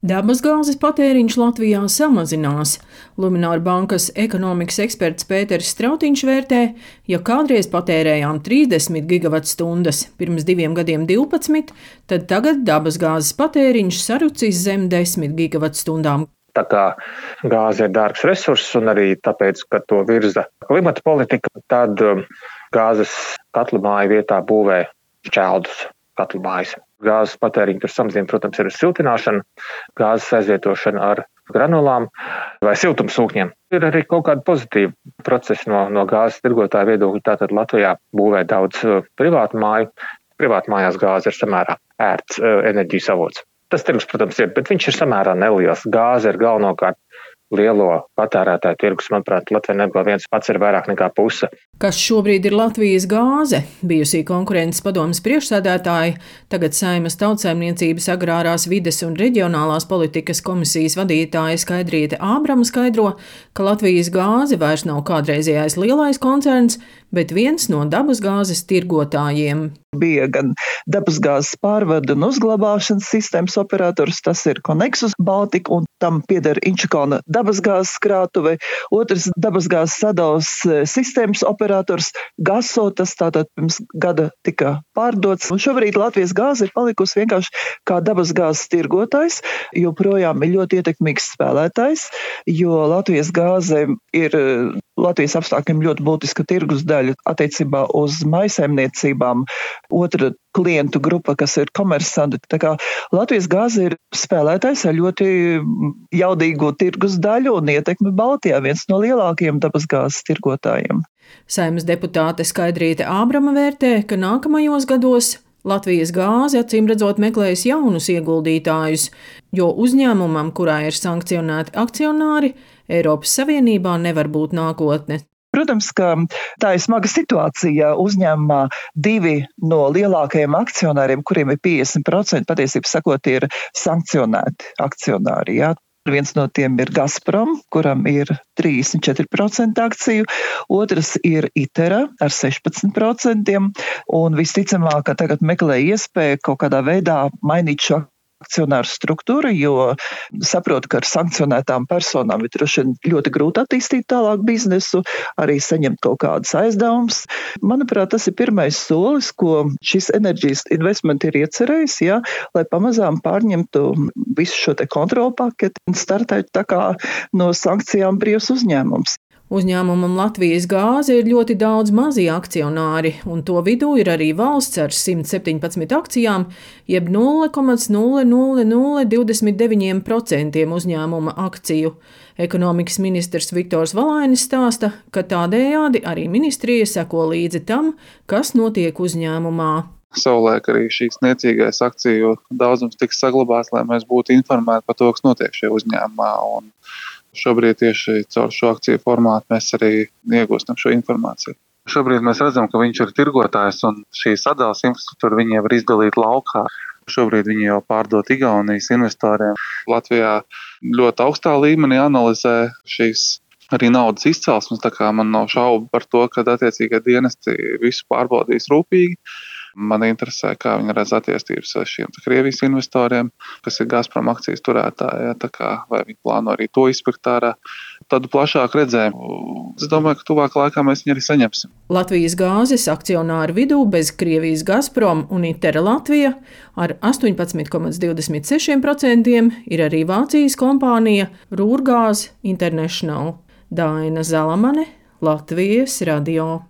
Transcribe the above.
Dabasgāzes patēriņš Latvijā samazinās. Lumināra bankas ekonomikas eksperts Pēters Strautiņš vērtē, ja kādreiz patērējām 30 gigawatstundas, pirms diviem gadiem 12, tad tagad dabasgāzes patēriņš sarucis zem 10 gigawattstundām. Tā kā gāze ir dārgs resurss un arī tāpēc, ka to virza klimata politika, tad um, gāzes katlu māju vietā būvē šķeldus katlu mājas. Gāzes patēriņu tur samazina, protams, ir siltināšana, gāzes aizvietošana ar granulām vai siltumsūkņiem. Ir arī kaut kāda pozitīva procesa no, no gāzes tirgotāja viedokļa. Tātad Latvijā būvē daudz uh, privātu māju. Privātu mājās gāze ir samērā ērts uh, enerģijas avots. Tas tirgus, protams, ir, bet viņš ir samērā neliels. Gāze ir galvenokārt lielo patērētāju tirgus, manuprāt, Latvijā nebija viens pats ir vairāk nekā puse. Kas šobrīd ir Latvijas gāze? Bijusī konkurences padomas priekšsēdētāja, tagad Saimas tautsēmniecības agrārās vides un reģionālās politikas komisijas vadītāja Skaidrīte Ābrama skaidro, ka Latvijas gāze vairs nav kādreizējais lielais koncerns, bet viens no dabasgāzes tirgotājiem. Bija gan dabasgāzes pārvadu un uzglabāšanas sistēmas operators, tas ir Konexus Baltica, un tam pieder Inčukona dabasgāzes krātuve. Otrs dabasgāzes sadalas e, sistēmas operators Gaso, tas tātad pirms gada tika pārdots. Un šobrīd Latvijas gāze ir palikusi vienkārši kā dabasgāzes tirgotājs, joprojām ir ļoti ietekmīgs spēlētājs, jo Latvijas gāze ir e, Latvijas apstākļiem ļoti būtiska tirgus daļa attiecībā uz maisaimniecībām. Otra klientu grupa, kas ir komersanti. Tā kā Latvijas gāze ir spēlētājs ar ļoti jaudīgu tirgus daļu un ietekmi Baltijā, viens no lielākajiem dabasgāzes tirgotājiem. Saimnes deputāte Skaidrīte Ābrama vērtē, ka nākamajos gados Latvijas gāze acīm redzot meklējas jaunus ieguldītājus, jo uzņēmumam, kurā ir sankcionēti akcionāri, Eiropas Savienībā nevar būt nākotne. Protams, ka tā ir smaga situācija uzņēmumā. Divi no lielākajiem akcionāriem, kuriem ir 50%, patiesībā sakot, ir sankcionēti akcionāri. Jā. Viens no tiem ir Gazprom, kuram ir 34% akciju, otrs ir ITERA ar 16%, un visticamāk, ka tagad meklē iespēju kaut kādā veidā mainīt šo akcionāru struktūra, jo saprotu, ka ar sankcionētām personām ir droši vien ļoti grūti attīstīt tālāk biznesu, arī saņemt kaut kādas aizdevumus. Manuprāt, tas ir pirmais solis, ko šis enerģijas investment ir iecerējis, ja, lai pamazām pārņemtu visu šo kontrolu paketi un startētu tā kā no sankcijām brīvs uzņēmums. Uzņēmumam Latvijas gāze ir ļoti daudz mazie akcionāri, un to vidū ir arī valsts ar 117 akcijām, jeb 0,00029% uzņēmuma akciju. Ekonomikas ministrs Viktors Valainis stāsta, ka tādējādi arī ministrija seko līdzi tam, kas notiek uzņēmumā. Savulaik arī šīs niecīgais akciju daudzums tiks saglabāts, lai mēs būtu informēti par to, kas notiek šajā uzņēmumā. Un Šobrīd tieši caur šo akciju formātu mēs arī iegūstam šo informāciju. Šobrīd mēs redzam, ka viņš ir tirgotājs un šī sadalījuma infrastruktūra viņiem var izdalīt laukā. Šobrīd viņi jau pārdod Igaunijas investoriem. Latvijā ļoti augstā līmenī analizē šīs arī naudas izcelsmes. Man nav šaubu par to, ka attiecīgie dienesti visu pārbaudīs rūpīgi. Man interesē, kā viņi redz attiecības ar šiem Krievijas investoriem, kas ir Gazprom akcijas turētāji. Ja, vai viņi plāno arī to izpirkt ārā? Tādu plašāku redzējumu. Es domāju, ka tuvākā laikā mēs viņu arī saņemsim. Latvijas gāzes akcionāru vidū bez Krievijas Gazprom un Itera Latvija ar 18,26% ir arī Vācijas kompānija Rūrgāz International. Daina Zalamane, Latvijas radio.